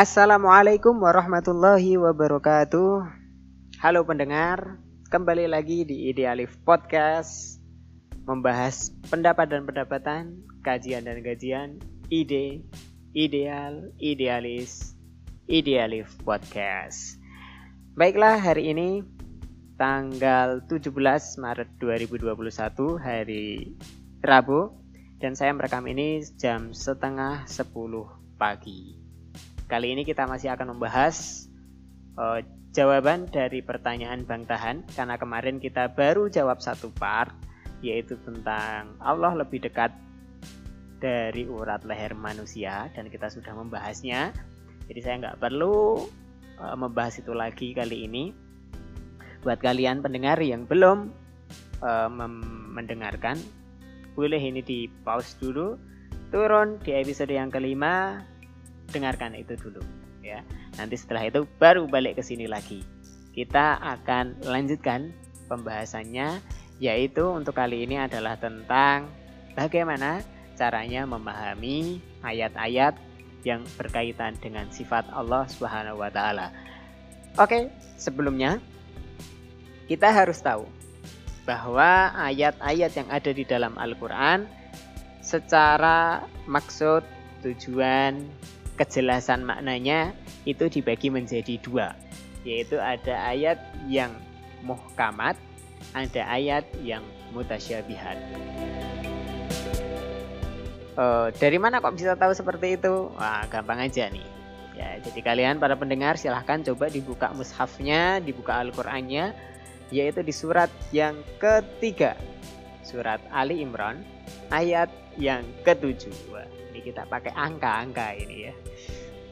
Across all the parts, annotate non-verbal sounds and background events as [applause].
Assalamualaikum warahmatullahi wabarakatuh. Halo pendengar, kembali lagi di Idealif Podcast membahas pendapat dan pendapatan, kajian dan kajian, ide, ideal, idealis, Idealif Podcast. Baiklah, hari ini tanggal 17 Maret 2021 hari Rabu dan saya merekam ini jam setengah 10 pagi. Kali ini kita masih akan membahas uh, jawaban dari pertanyaan Bang Tahan karena kemarin kita baru jawab satu part yaitu tentang Allah lebih dekat dari urat leher manusia dan kita sudah membahasnya. Jadi saya nggak perlu uh, membahas itu lagi kali ini. Buat kalian pendengar yang belum uh, mendengarkan boleh ini di pause dulu turun di episode yang kelima dengarkan itu dulu ya nanti setelah itu baru balik ke sini lagi kita akan lanjutkan pembahasannya yaitu untuk kali ini adalah tentang bagaimana caranya memahami ayat-ayat yang berkaitan dengan sifat Allah Subhanahu wa taala. Oke, sebelumnya kita harus tahu bahwa ayat-ayat yang ada di dalam Al-Quran secara maksud, tujuan, kejelasan maknanya itu dibagi menjadi dua yaitu ada ayat yang muhkamat ada ayat yang mutasyabihat. Uh, dari mana kok bisa tahu seperti itu? Wah gampang aja nih. Ya jadi kalian para pendengar silahkan coba dibuka mushafnya dibuka Al-Qur'annya yaitu di surat yang ketiga. Surat Ali Imran ayat yang ketujuh Ini kita pakai angka-angka ini ya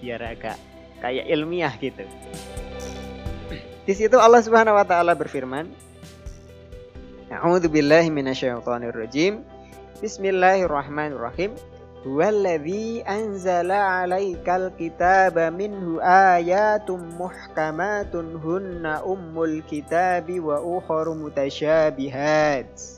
biar agak kayak ilmiah gitu. Di situ Allah Subhanahu wa taala berfirman A'udzubillahi minasyaitonirrajim Bismillahirrahmanirrahim. Huwallazi anzala 'alaikal kitaba minhu ayatun muhkamatun hunna ummul kitabi wa ukharu mutasyabihat.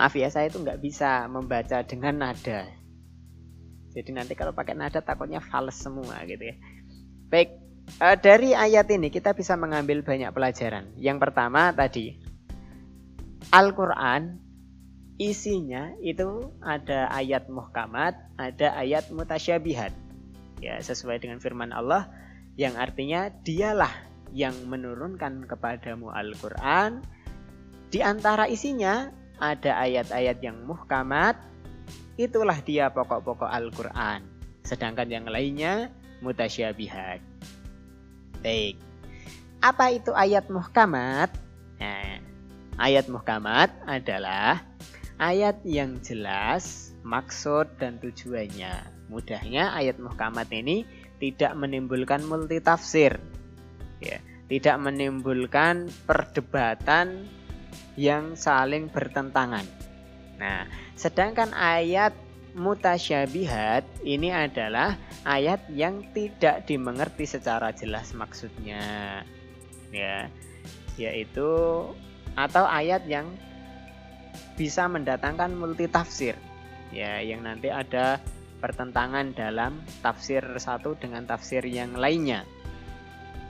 maaf ya saya itu nggak bisa membaca dengan nada. Jadi nanti kalau pakai nada takutnya fals semua gitu ya. Baik, dari ayat ini kita bisa mengambil banyak pelajaran. Yang pertama tadi, Al-Quran isinya itu ada ayat muhkamat, ada ayat mutasyabihat. Ya, sesuai dengan firman Allah yang artinya dialah yang menurunkan kepadamu Al-Qur'an. Di antara isinya ada ayat-ayat yang muhkamat, itulah dia pokok-pokok Al-Qur'an. Sedangkan yang lainnya mutasyabihat. Baik. Apa itu ayat muhkamat? Nah, ayat muhkamat adalah ayat yang jelas maksud dan tujuannya. Mudahnya ayat muhkamat ini tidak menimbulkan multitafsir. Ya, tidak menimbulkan perdebatan yang saling bertentangan. Nah, sedangkan ayat mutasyabihat ini adalah ayat yang tidak dimengerti secara jelas maksudnya. Ya, yaitu atau ayat yang bisa mendatangkan multitafsir ya yang nanti ada pertentangan dalam tafsir satu dengan tafsir yang lainnya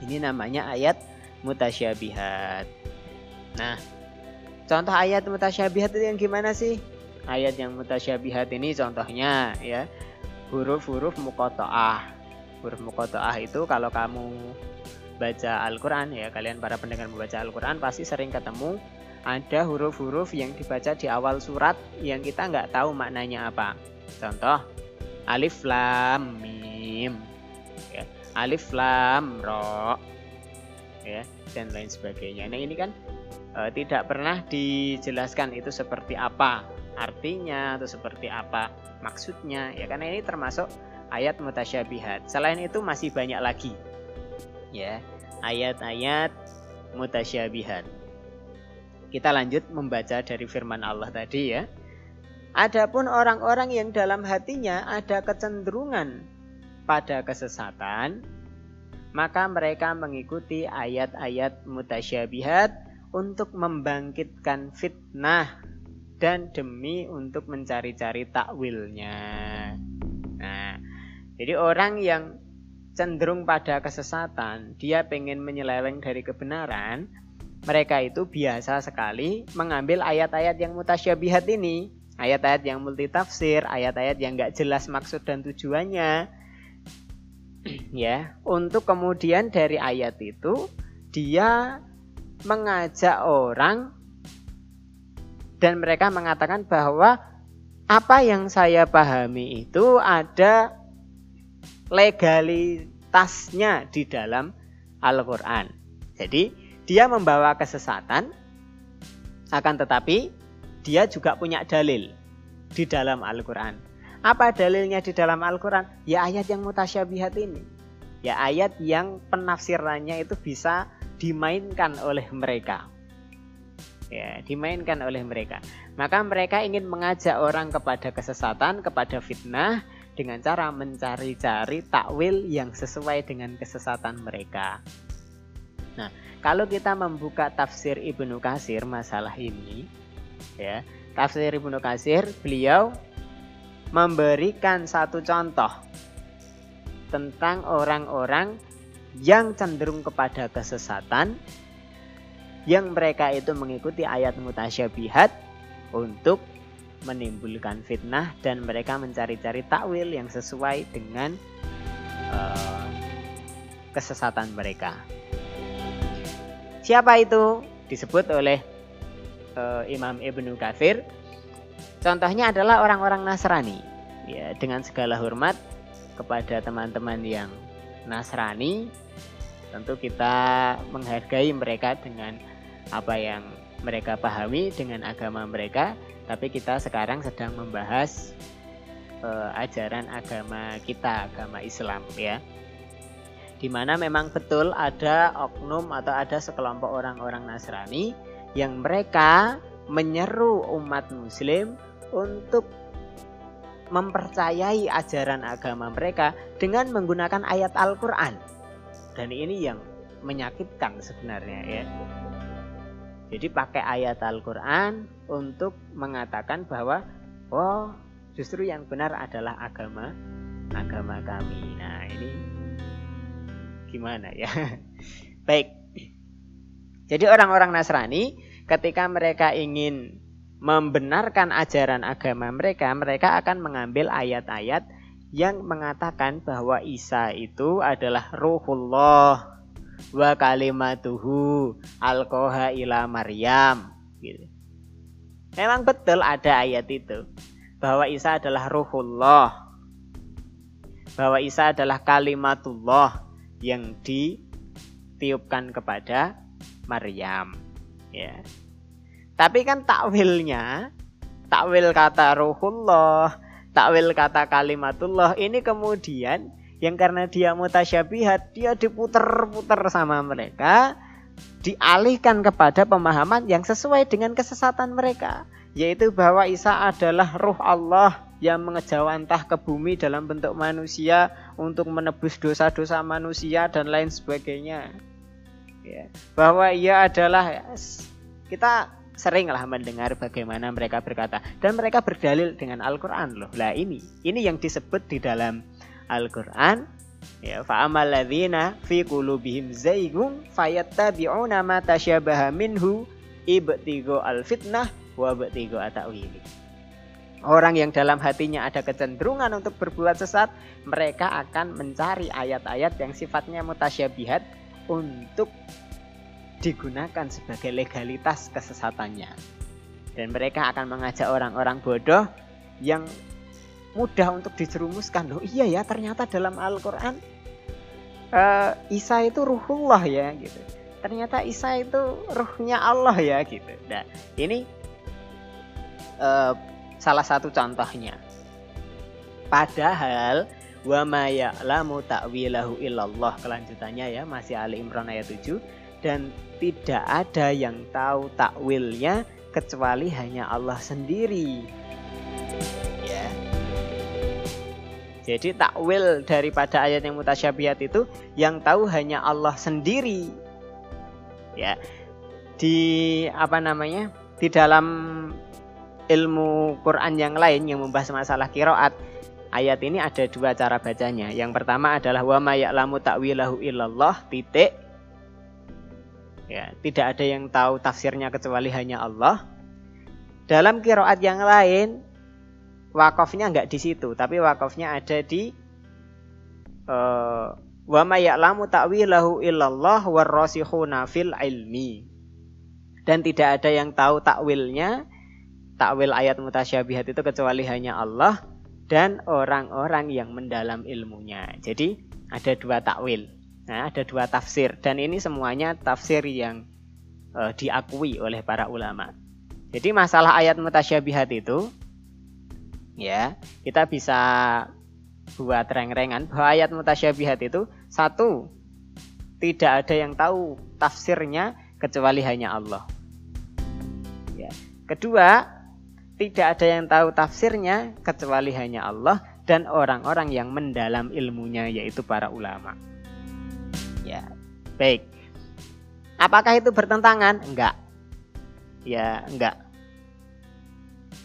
ini namanya ayat mutasyabihat nah contoh ayat mutasyabihat itu yang gimana sih ayat yang mutasyabihat ini contohnya ya huruf-huruf mukotoah huruf mukotoah itu kalau kamu baca Al-Quran ya kalian para pendengar membaca Al-Quran pasti sering ketemu ada huruf-huruf yang dibaca di awal surat yang kita nggak tahu maknanya apa. Contoh, alif lam mim, ya. alif lam ro, ya, dan lain sebagainya. Nah ini kan e, tidak pernah dijelaskan itu seperti apa artinya atau seperti apa maksudnya ya karena ini termasuk ayat mutasyabihat. Selain itu masih banyak lagi. Ya, ayat-ayat mutasyabihat. Kita lanjut membaca dari firman Allah tadi ya. Adapun orang-orang yang dalam hatinya ada kecenderungan pada kesesatan, maka mereka mengikuti ayat-ayat mutasyabihat untuk membangkitkan fitnah dan demi untuk mencari-cari takwilnya. Nah, jadi orang yang cenderung pada kesesatan, dia pengen menyeleweng dari kebenaran, mereka itu biasa sekali mengambil ayat-ayat yang mutasyabihat ini, ayat-ayat yang multitafsir, ayat-ayat yang nggak jelas maksud dan tujuannya, [clears throat] ya, untuk kemudian dari ayat itu dia mengajak orang dan mereka mengatakan bahwa apa yang saya pahami itu ada legalitasnya di dalam Al-Quran. Jadi dia membawa kesesatan, akan tetapi dia juga punya dalil di dalam Al-Quran. Apa dalilnya di dalam Al-Quran? Ya ayat yang mutasyabihat ini. Ya ayat yang penafsirannya itu bisa dimainkan oleh mereka. Ya dimainkan oleh mereka. Maka mereka ingin mengajak orang kepada kesesatan kepada fitnah dengan cara mencari-cari takwil yang sesuai dengan kesesatan mereka. Nah kalau kita membuka tafsir Ibnu Kasir masalah ini ya tafsir Ibnu Kasir beliau memberikan satu contoh tentang orang-orang yang cenderung kepada kesesatan yang mereka itu mengikuti ayat mutasyabihat untuk menimbulkan fitnah dan mereka mencari-cari takwil yang sesuai dengan uh, kesesatan mereka. Siapa itu? Disebut oleh uh, Imam Ibnu Katsir. Contohnya adalah orang-orang Nasrani. Ya, dengan segala hormat kepada teman-teman yang Nasrani, tentu kita menghargai mereka dengan apa yang mereka pahami dengan agama mereka, tapi kita sekarang sedang membahas uh, ajaran agama kita, agama Islam ya. Di mana memang betul ada oknum atau ada sekelompok orang-orang Nasrani yang mereka menyeru umat muslim untuk mempercayai ajaran agama mereka dengan menggunakan ayat Al-Qur'an. Dan ini yang menyakitkan sebenarnya ya. Jadi pakai ayat Al-Quran untuk mengatakan bahwa oh justru yang benar adalah agama agama kami. Nah ini gimana ya? [laughs] Baik. Jadi orang-orang Nasrani ketika mereka ingin membenarkan ajaran agama mereka, mereka akan mengambil ayat-ayat yang mengatakan bahwa Isa itu adalah ruhullah wa kalimatuhu alkoha ila Maryam gitu. Memang betul ada ayat itu bahwa Isa adalah ruhullah. Bahwa Isa adalah kalimatullah yang ditiupkan kepada Maryam. Ya. Tapi kan takwilnya, takwil kata ruhullah, takwil kata kalimatullah ini kemudian yang karena dia mutasyabihat dia diputer-puter sama mereka dialihkan kepada pemahaman yang sesuai dengan kesesatan mereka yaitu bahwa Isa adalah ruh Allah yang mengejawantah ke bumi dalam bentuk manusia untuk menebus dosa-dosa manusia dan lain sebagainya. Ya, bahwa ia adalah kita seringlah mendengar bagaimana mereka berkata dan mereka berdalil dengan Al-Qur'an loh. Lah ini, ini yang disebut di dalam Al-Qur'an ya fa amal ladzina fi qulubihim zaigun fayattabi'una ma tasyabaha minhu ibtigo al-fitnah wa ibtigo atawili. Orang yang dalam hatinya ada kecenderungan untuk berbuat sesat, mereka akan mencari ayat-ayat yang sifatnya mutasyabihat untuk digunakan sebagai legalitas kesesatannya. Dan mereka akan mengajak orang-orang bodoh yang mudah untuk dijerumuskan. Loh iya ya ternyata dalam Al-Quran uh, Isa itu ruhullah ya gitu. Ternyata Isa itu ruhnya Allah ya gitu. Nah ini uh, salah satu contohnya. Padahal wa ma ya'lamu ta'wilahu illallah kelanjutannya ya masih Ali Imran ayat 7 dan tidak ada yang tahu takwilnya kecuali hanya Allah sendiri ya jadi takwil daripada ayat yang mutasyabihat itu yang tahu hanya Allah sendiri ya di apa namanya di dalam ilmu Quran yang lain yang membahas masalah kiroat ayat ini ada dua cara bacanya. Yang pertama adalah wa ma ya'lamu ta'wilahu illallah titik. Ya, tidak ada yang tahu tafsirnya kecuali hanya Allah. Dalam kiroat yang lain wakofnya nggak di situ, tapi wakofnya ada di uh, wa ma ya'lamu ta'wilahu illallah warrasikhuna fil ilmi. Dan tidak ada yang tahu takwilnya takwil ayat mutasyabihat itu kecuali hanya Allah dan orang-orang yang mendalam ilmunya. Jadi ada dua takwil, nah, ada dua tafsir dan ini semuanya tafsir yang uh, diakui oleh para ulama. Jadi masalah ayat mutasyabihat itu ya kita bisa buat reng-rengan bahwa ayat mutasyabihat itu satu tidak ada yang tahu tafsirnya kecuali hanya Allah. Ya. Kedua, tidak ada yang tahu tafsirnya kecuali hanya Allah dan orang-orang yang mendalam ilmunya yaitu para ulama. Ya, baik. Apakah itu bertentangan? Enggak. Ya, enggak.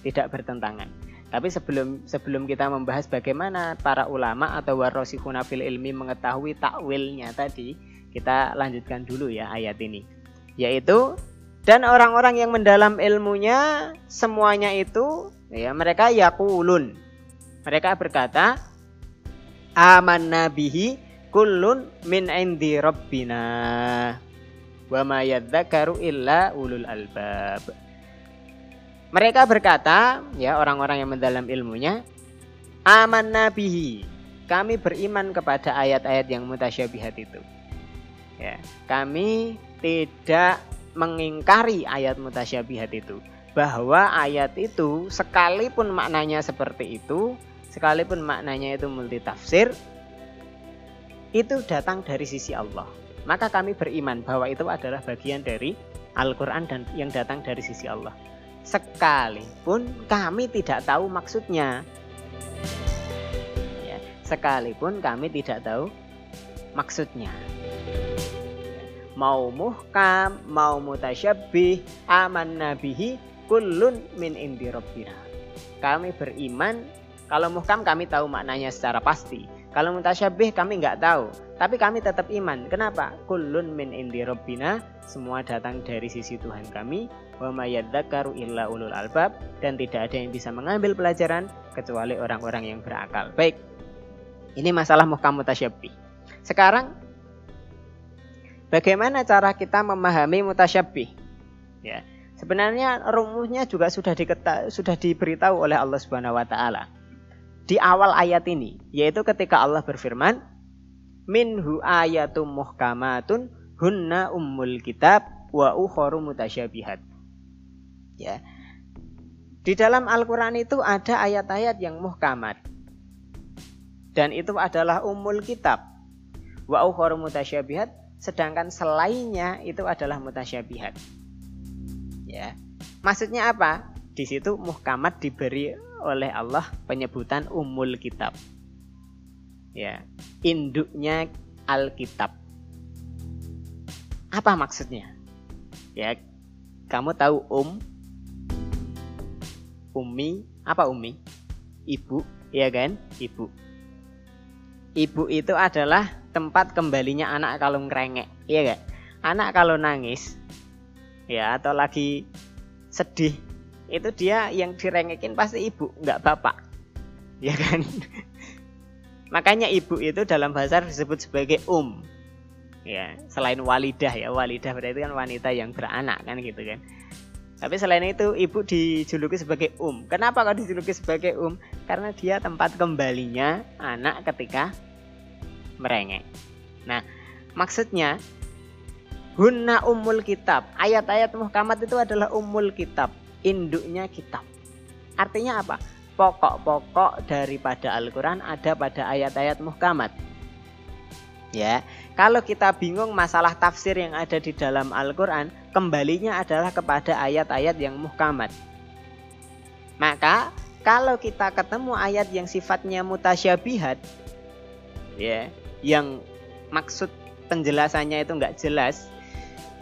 Tidak bertentangan. Tapi sebelum sebelum kita membahas bagaimana para ulama atau warosikhuna fil ilmi mengetahui takwilnya tadi, kita lanjutkan dulu ya ayat ini. Yaitu dan orang-orang yang mendalam ilmunya semuanya itu ya mereka yakulun. Mereka berkata aman nabihi kullun min indi rabbina wa ma yadzakaru illa ulul albab. Mereka berkata, ya orang-orang yang mendalam ilmunya, aman nabihi. Kami beriman kepada ayat-ayat yang mutasyabihat itu. Ya, kami tidak mengingkari ayat mutasyabihat itu bahwa ayat itu sekalipun maknanya seperti itu sekalipun maknanya itu multi tafsir itu datang dari sisi Allah maka kami beriman bahwa itu adalah bagian dari Al-Quran dan yang datang dari sisi Allah sekalipun kami tidak tahu maksudnya ya, sekalipun kami tidak tahu maksudnya mau muhkam, mau mutasyabih, aman nabihi, kullun min indi. Kami beriman, kalau muhkam kami tahu maknanya secara pasti. Kalau mutasyabih kami nggak tahu, tapi kami tetap iman. Kenapa? Kullun min indi rabbina, semua datang dari sisi Tuhan kami. Wa mayyadzakaru illa ulul albab dan tidak ada yang bisa mengambil pelajaran kecuali orang-orang yang berakal. Baik. Ini masalah muhkam mutasyabih. Sekarang Bagaimana cara kita memahami mutasyabih? Ya. Sebenarnya rumusnya juga sudah sudah diberitahu oleh Allah Subhanahu wa taala. Di awal ayat ini, yaitu ketika Allah berfirman, "Minhu ayatum muhkamatun hunna ummul kitab wa ukharu mutasyabihat." Ya. Di dalam Al-Qur'an itu ada ayat-ayat yang muhkamat. Dan itu adalah ummul kitab. Wa ukharu mutasyabihat sedangkan selainnya itu adalah mutasyabihat. Ya. Maksudnya apa? Di situ muhkamat diberi oleh Allah penyebutan umul kitab. Ya, induknya Alkitab. Apa maksudnya? Ya, kamu tahu um Umi, apa Umi? Ibu, ya kan? Ibu. Ibu itu adalah tempat kembalinya anak kalau ngerengek iya gak anak kalau nangis ya atau lagi sedih itu dia yang direngekin pasti ibu nggak bapak. Ya kan? [laughs] Makanya ibu itu dalam bahasa disebut sebagai um. Ya selain walidah ya walidah berarti kan wanita yang beranak kan gitu kan. Tapi selain itu ibu dijuluki sebagai um. Kenapa kok dijuluki sebagai um? Karena dia tempat kembalinya anak ketika merengek. Nah, maksudnya hunna umul kitab. Ayat-ayat muhkamat itu adalah umul kitab, induknya kitab. Artinya apa? pokok-pokok daripada Al-Quran ada pada ayat-ayat muhkamat. Ya, kalau kita bingung masalah tafsir yang ada di dalam Al-Quran, kembalinya adalah kepada ayat-ayat yang muhkamat. Maka kalau kita ketemu ayat yang sifatnya mutasyabihat, ya, yang maksud penjelasannya itu nggak jelas,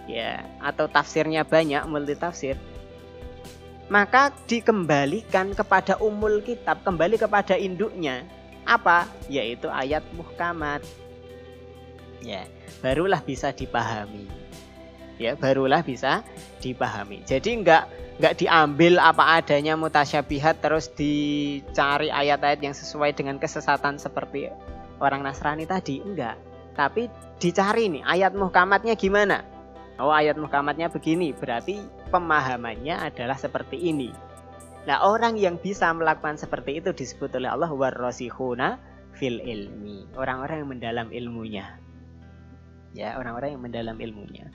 ya, atau tafsirnya banyak multi tafsir, maka dikembalikan kepada umul kitab, kembali kepada induknya. Apa? Yaitu ayat muhkamat. Ya barulah bisa dipahami. Ya barulah bisa dipahami. Jadi enggak enggak diambil apa adanya mutasyabihat terus dicari ayat-ayat yang sesuai dengan kesesatan seperti orang Nasrani tadi. Enggak tapi dicari nih ayat muhkamatnya gimana? Oh ayat muhkamatnya begini. Berarti pemahamannya adalah seperti ini. Nah orang yang bisa melakukan seperti itu disebut oleh Allah warrosihuna fil ilmi. Orang-orang yang mendalam ilmunya. Ya orang-orang yang mendalam ilmunya.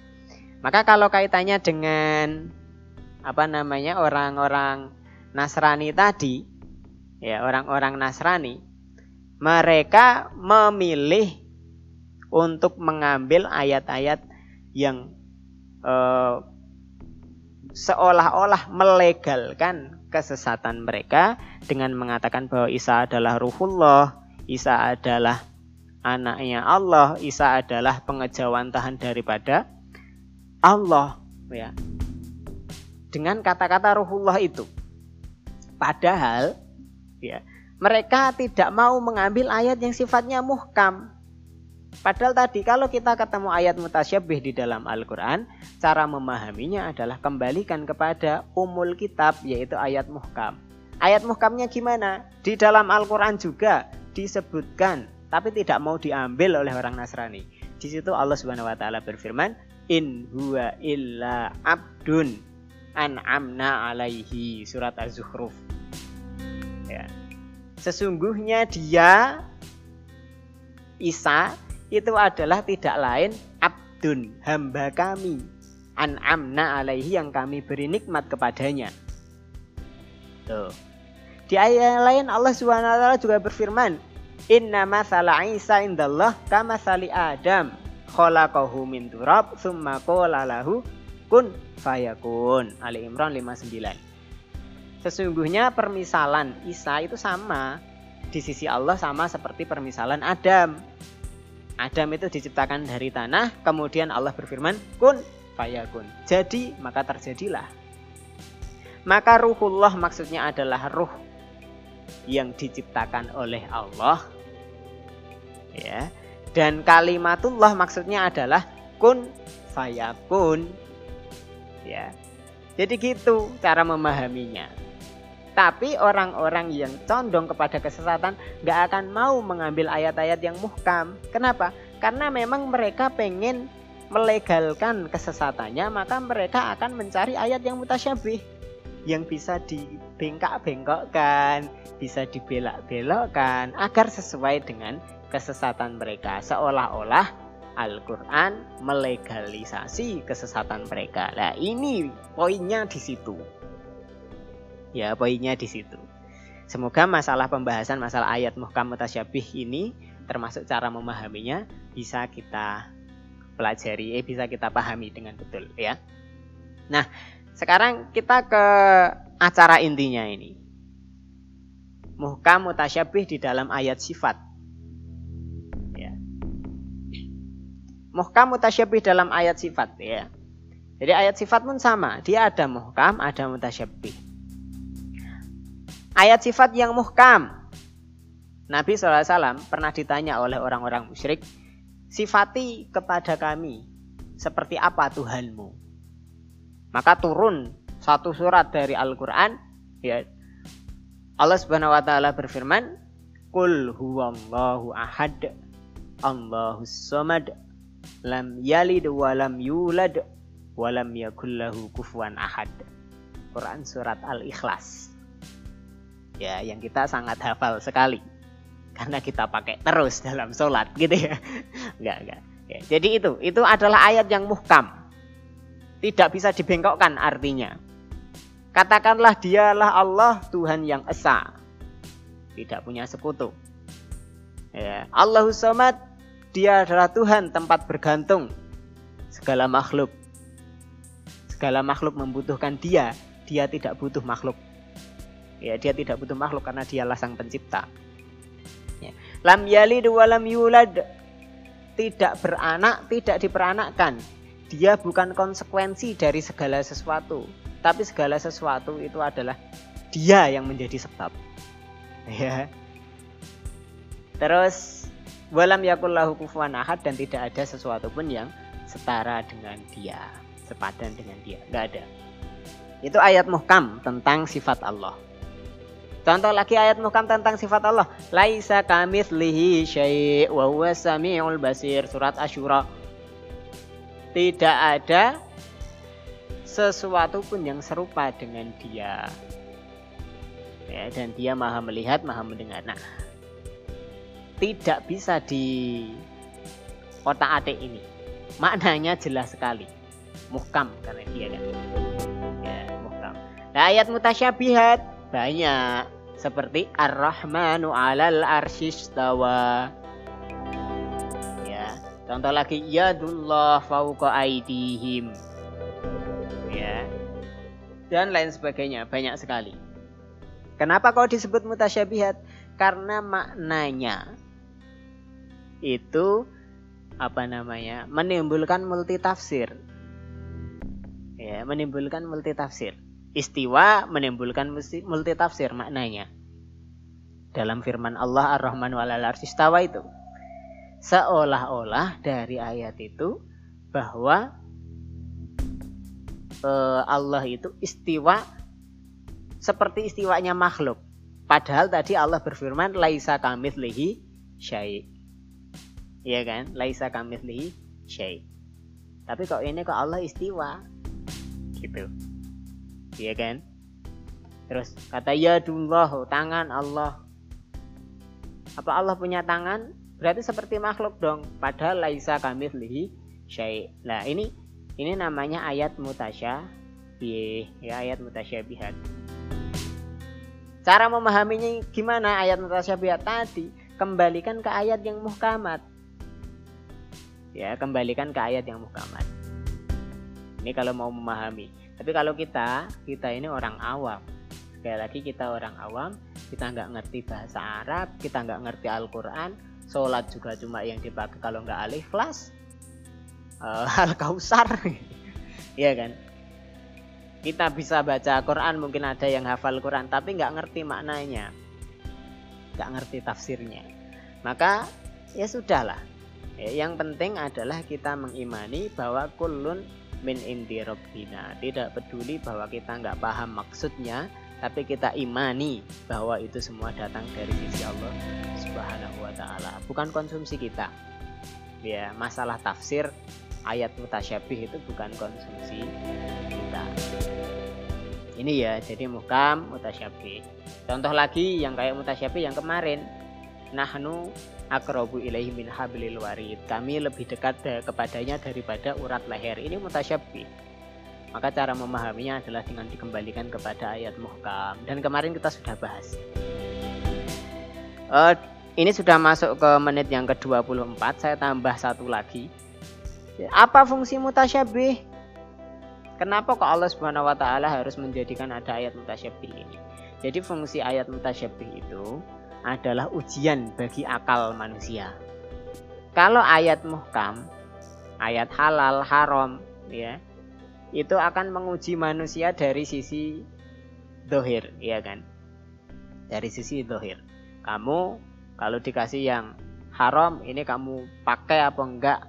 Maka kalau kaitannya dengan apa namanya orang-orang Nasrani tadi, ya orang-orang Nasrani, mereka memilih untuk mengambil ayat-ayat yang eh, seolah-olah melegalkan kesesatan mereka dengan mengatakan bahwa Isa adalah ruhullah, Isa adalah anaknya Allah, Isa adalah pengejawantahan daripada Allah, ya. Dengan kata-kata Ruhullah itu. Padahal ya, mereka tidak mau mengambil ayat yang sifatnya muhkam. Padahal tadi kalau kita ketemu ayat mutasyabih di dalam Al-Quran, cara memahaminya adalah kembalikan kepada umul kitab yaitu ayat muhkam. Ayat muhkamnya gimana? Di dalam Al-Quran juga disebutkan tapi tidak mau diambil oleh orang Nasrani. Di situ Allah Subhanahu wa taala berfirman, "In huwa illa abdun an'amna alaihi." Surat Az-Zukhruf. Ya. Sesungguhnya dia Isa itu adalah tidak lain abdun, hamba kami. An'amna alaihi yang kami beri nikmat kepadanya. Tuh. Di ayat lain Allah taala juga berfirman, Inna masala Isa indallah kama sali Adam khalaqahu min turab summa qala kun fayakun. Ali Imran 59. Sesungguhnya permisalan Isa itu sama di sisi Allah sama seperti permisalan Adam. Adam itu diciptakan dari tanah, kemudian Allah berfirman, kun fayakun. Jadi, maka terjadilah. Maka ruhullah maksudnya adalah ruh yang diciptakan oleh Allah. Ya. Dan kalimatullah maksudnya adalah kun fayakun. Ya. Jadi gitu cara memahaminya tapi orang-orang yang condong kepada kesesatan gak akan mau mengambil ayat-ayat yang muhkam kenapa karena memang mereka pengen melegalkan kesesatannya maka mereka akan mencari ayat yang mutasyabih yang bisa dibengkak-bengkokkan, bisa dibelak-belokkan agar sesuai dengan kesesatan mereka. Seolah-olah Al-Quran melegalisasi kesesatan mereka. Nah ini poinnya di situ. Ya poinnya di situ. Semoga masalah pembahasan masalah ayat muhkam mutasyabih ini termasuk cara memahaminya bisa kita pelajari, eh bisa kita pahami dengan betul ya. Nah, sekarang kita ke acara intinya ini. Muhkam mutasyabih di dalam ayat sifat. Ya. Muhkam mutasyabih dalam ayat sifat ya. Jadi ayat sifat pun sama, dia ada muhkam, ada mutasyabih. Ayat sifat yang muhkam. Nabi SAW pernah ditanya oleh orang-orang musyrik, sifati kepada kami seperti apa Tuhanmu? maka turun satu surat dari Al-Qur'an ya Allah Subhanahu wa taala berfirman Qul huwallahu ahad Allahus samad lam yalid wa lam yulad wa lam yakul lahu kufuwan ahad Quran surat Al-Ikhlas ya yang kita sangat hafal sekali karena kita pakai terus dalam sholat gitu ya [laughs] enggak enggak ya, jadi itu itu adalah ayat yang muhkam tidak bisa dibengkokkan artinya. Katakanlah dialah Allah Tuhan yang Esa. tidak punya sekutu. Ya, Allahus Samad, dia adalah Tuhan tempat bergantung segala makhluk. Segala makhluk membutuhkan dia, dia tidak butuh makhluk. Ya, dia tidak butuh makhluk karena dialah sang pencipta. Ya. Lam yalid wa lam yulad. Tidak beranak, tidak diperanakkan. Dia bukan konsekuensi dari segala sesuatu, tapi segala sesuatu itu adalah dia yang menjadi sebab. Ya. Terus walam yakullahu kufuwan ahad dan tidak ada sesuatu pun yang setara dengan dia, sepadan dengan dia. Enggak ada. Itu ayat muhkam tentang sifat Allah. Contoh lagi ayat muhkam tentang sifat Allah. Laisa kamitslihi syai' wa huwa samiul basir. Surat Asyura. Tidak ada sesuatu pun yang serupa dengan dia. Ya, dan dia maha melihat, maha mendengar. Nah, tidak bisa di otak atik ini. Maknanya jelas sekali. Muhkam karena dia kan. Ya, muhkam. Nah, ayat mutasyabihat banyak seperti Ar-Rahmanu 'alal arsyistawa. Ya, contoh lagi yadullah fauqa aidihim. Ya. Dan lain sebagainya, banyak sekali. Kenapa kau disebut mutasyabihat? Karena maknanya itu apa namanya? menimbulkan multi tafsir. Ya, menimbulkan multi tafsir. Istiwa menimbulkan multi tafsir maknanya. Dalam firman Allah Ar-Rahman walal istawa itu. Seolah-olah dari ayat itu bahwa uh, Allah itu istiwa seperti istiwanya makhluk. Padahal tadi Allah berfirman laisa kamitslihi syai. Iya kan? Laisa kamitslihi syai. Tapi kok ini kok Allah istiwa? Gitu ya kan? Terus kata ya dullah tangan Allah. Apa Allah punya tangan? Berarti seperti makhluk dong. Padahal laisa lihi syai. Nah ini ini namanya ayat mutasya ya ayat mutasyabihat. Cara memahaminya gimana ayat mutasyabihat tadi kembalikan ke ayat yang muhkamat. Ya kembalikan ke ayat yang muhkamat. Ini kalau mau memahami tapi kalau kita, kita ini orang awam. Sekali lagi kita orang awam, kita nggak ngerti bahasa Arab, kita nggak ngerti Al-Quran, sholat juga cuma yang dipakai kalau nggak alif kelas, [laughs] uh, al-kausar, iya kan? Kita bisa baca Quran, mungkin ada yang hafal Quran, tapi nggak ngerti maknanya, nggak ngerti tafsirnya. Maka ya sudahlah. Ya, yang penting adalah kita mengimani bahwa kulun min indi robbina tidak peduli bahwa kita nggak paham maksudnya tapi kita imani bahwa itu semua datang dari sisi Allah Subhanahu wa taala. Bukan konsumsi kita. Ya masalah tafsir ayat mutasyabih itu bukan konsumsi kita. Ini ya jadi mukam mutasyabih. Contoh lagi yang kayak mutasyabih yang kemarin. Nahnu akrobu ilaihi min hablil warid. Kami lebih dekat kepadanya daripada urat leher. Ini mutasyabih. Maka cara memahaminya adalah dengan dikembalikan kepada ayat muhkam. Dan kemarin kita sudah bahas. Uh, ini sudah masuk ke menit yang ke-24. Saya tambah satu lagi. Apa fungsi mutasyabih? Kenapa kok Allah Subhanahu wa taala harus menjadikan ada ayat mutasyabih ini? Jadi fungsi ayat mutasyabih itu adalah ujian bagi akal manusia. Kalau ayat muhkam, ayat halal, haram, ya, itu akan menguji manusia dari sisi dohir, ya kan? Dari sisi dohir. Kamu kalau dikasih yang haram, ini kamu pakai apa enggak?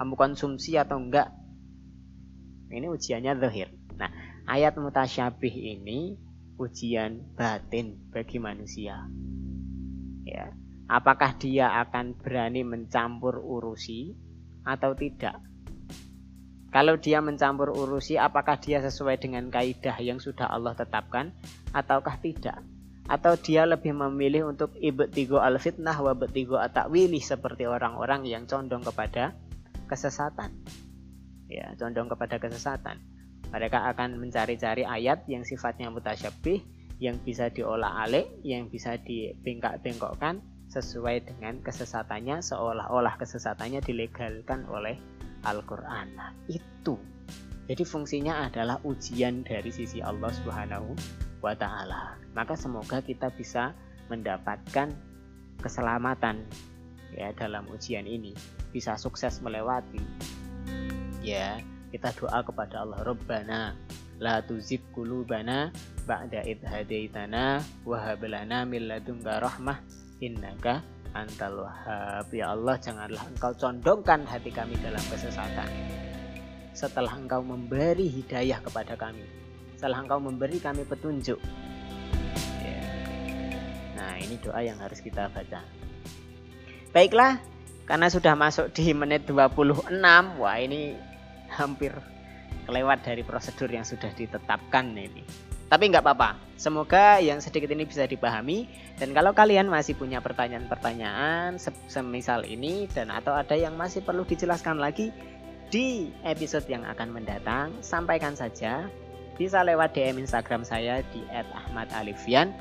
Kamu konsumsi atau enggak? Ini ujiannya dohir. Nah, ayat mutasyabih ini ujian batin bagi manusia ya apakah dia akan berani mencampur urusi atau tidak? Kalau dia mencampur urusi apakah dia sesuai dengan kaidah yang sudah Allah tetapkan ataukah tidak? Atau dia lebih memilih untuk ibtigo al fitnah wa ibtigo atakwili seperti orang-orang yang condong kepada kesesatan? Ya condong kepada kesesatan. Mereka akan mencari-cari ayat yang sifatnya mutasyabih yang bisa diolah alik, yang bisa dibengkak-bengkokkan sesuai dengan kesesatannya seolah-olah kesesatannya dilegalkan oleh Al-Qur'an. Nah, itu. Jadi fungsinya adalah ujian dari sisi Allah Subhanahu wa taala. Maka semoga kita bisa mendapatkan keselamatan ya dalam ujian ini, bisa sukses melewati. Ya, kita doa kepada Allah Rabbana la tuzigh qulubana ba'da id hadaitana wa hab lana min ladunka rahmah. Innaka antal wahhab. Ya Allah janganlah engkau condongkan hati kami dalam kesesatan. Setelah engkau memberi hidayah kepada kami. Setelah engkau memberi kami petunjuk. Ya. nah ini doa yang harus kita baca. Baiklah karena sudah masuk di menit 26 wah ini hampir kelewat dari prosedur yang sudah ditetapkan ini. Tapi nggak apa-apa, semoga yang sedikit ini bisa dipahami dan kalau kalian masih punya pertanyaan-pertanyaan semisal ini dan atau ada yang masih perlu dijelaskan lagi di episode yang akan mendatang, sampaikan saja. Bisa lewat DM Instagram saya di @ahmadalifian.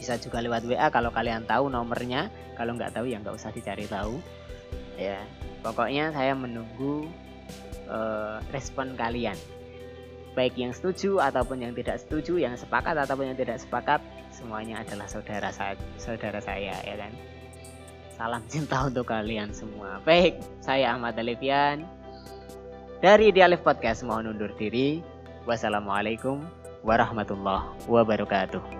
Bisa juga lewat WA kalau kalian tahu nomornya. Kalau nggak tahu ya nggak usah dicari tahu. Ya, pokoknya saya menunggu uh, respon kalian. Baik yang setuju ataupun yang tidak setuju yang sepakat ataupun yang tidak sepakat semuanya adalah saudara saya saudara saya ya kan? Salam cinta untuk kalian semua. Baik saya Ahmad Alifian dari Dialif Podcast mohon undur diri. Wassalamualaikum warahmatullahi wabarakatuh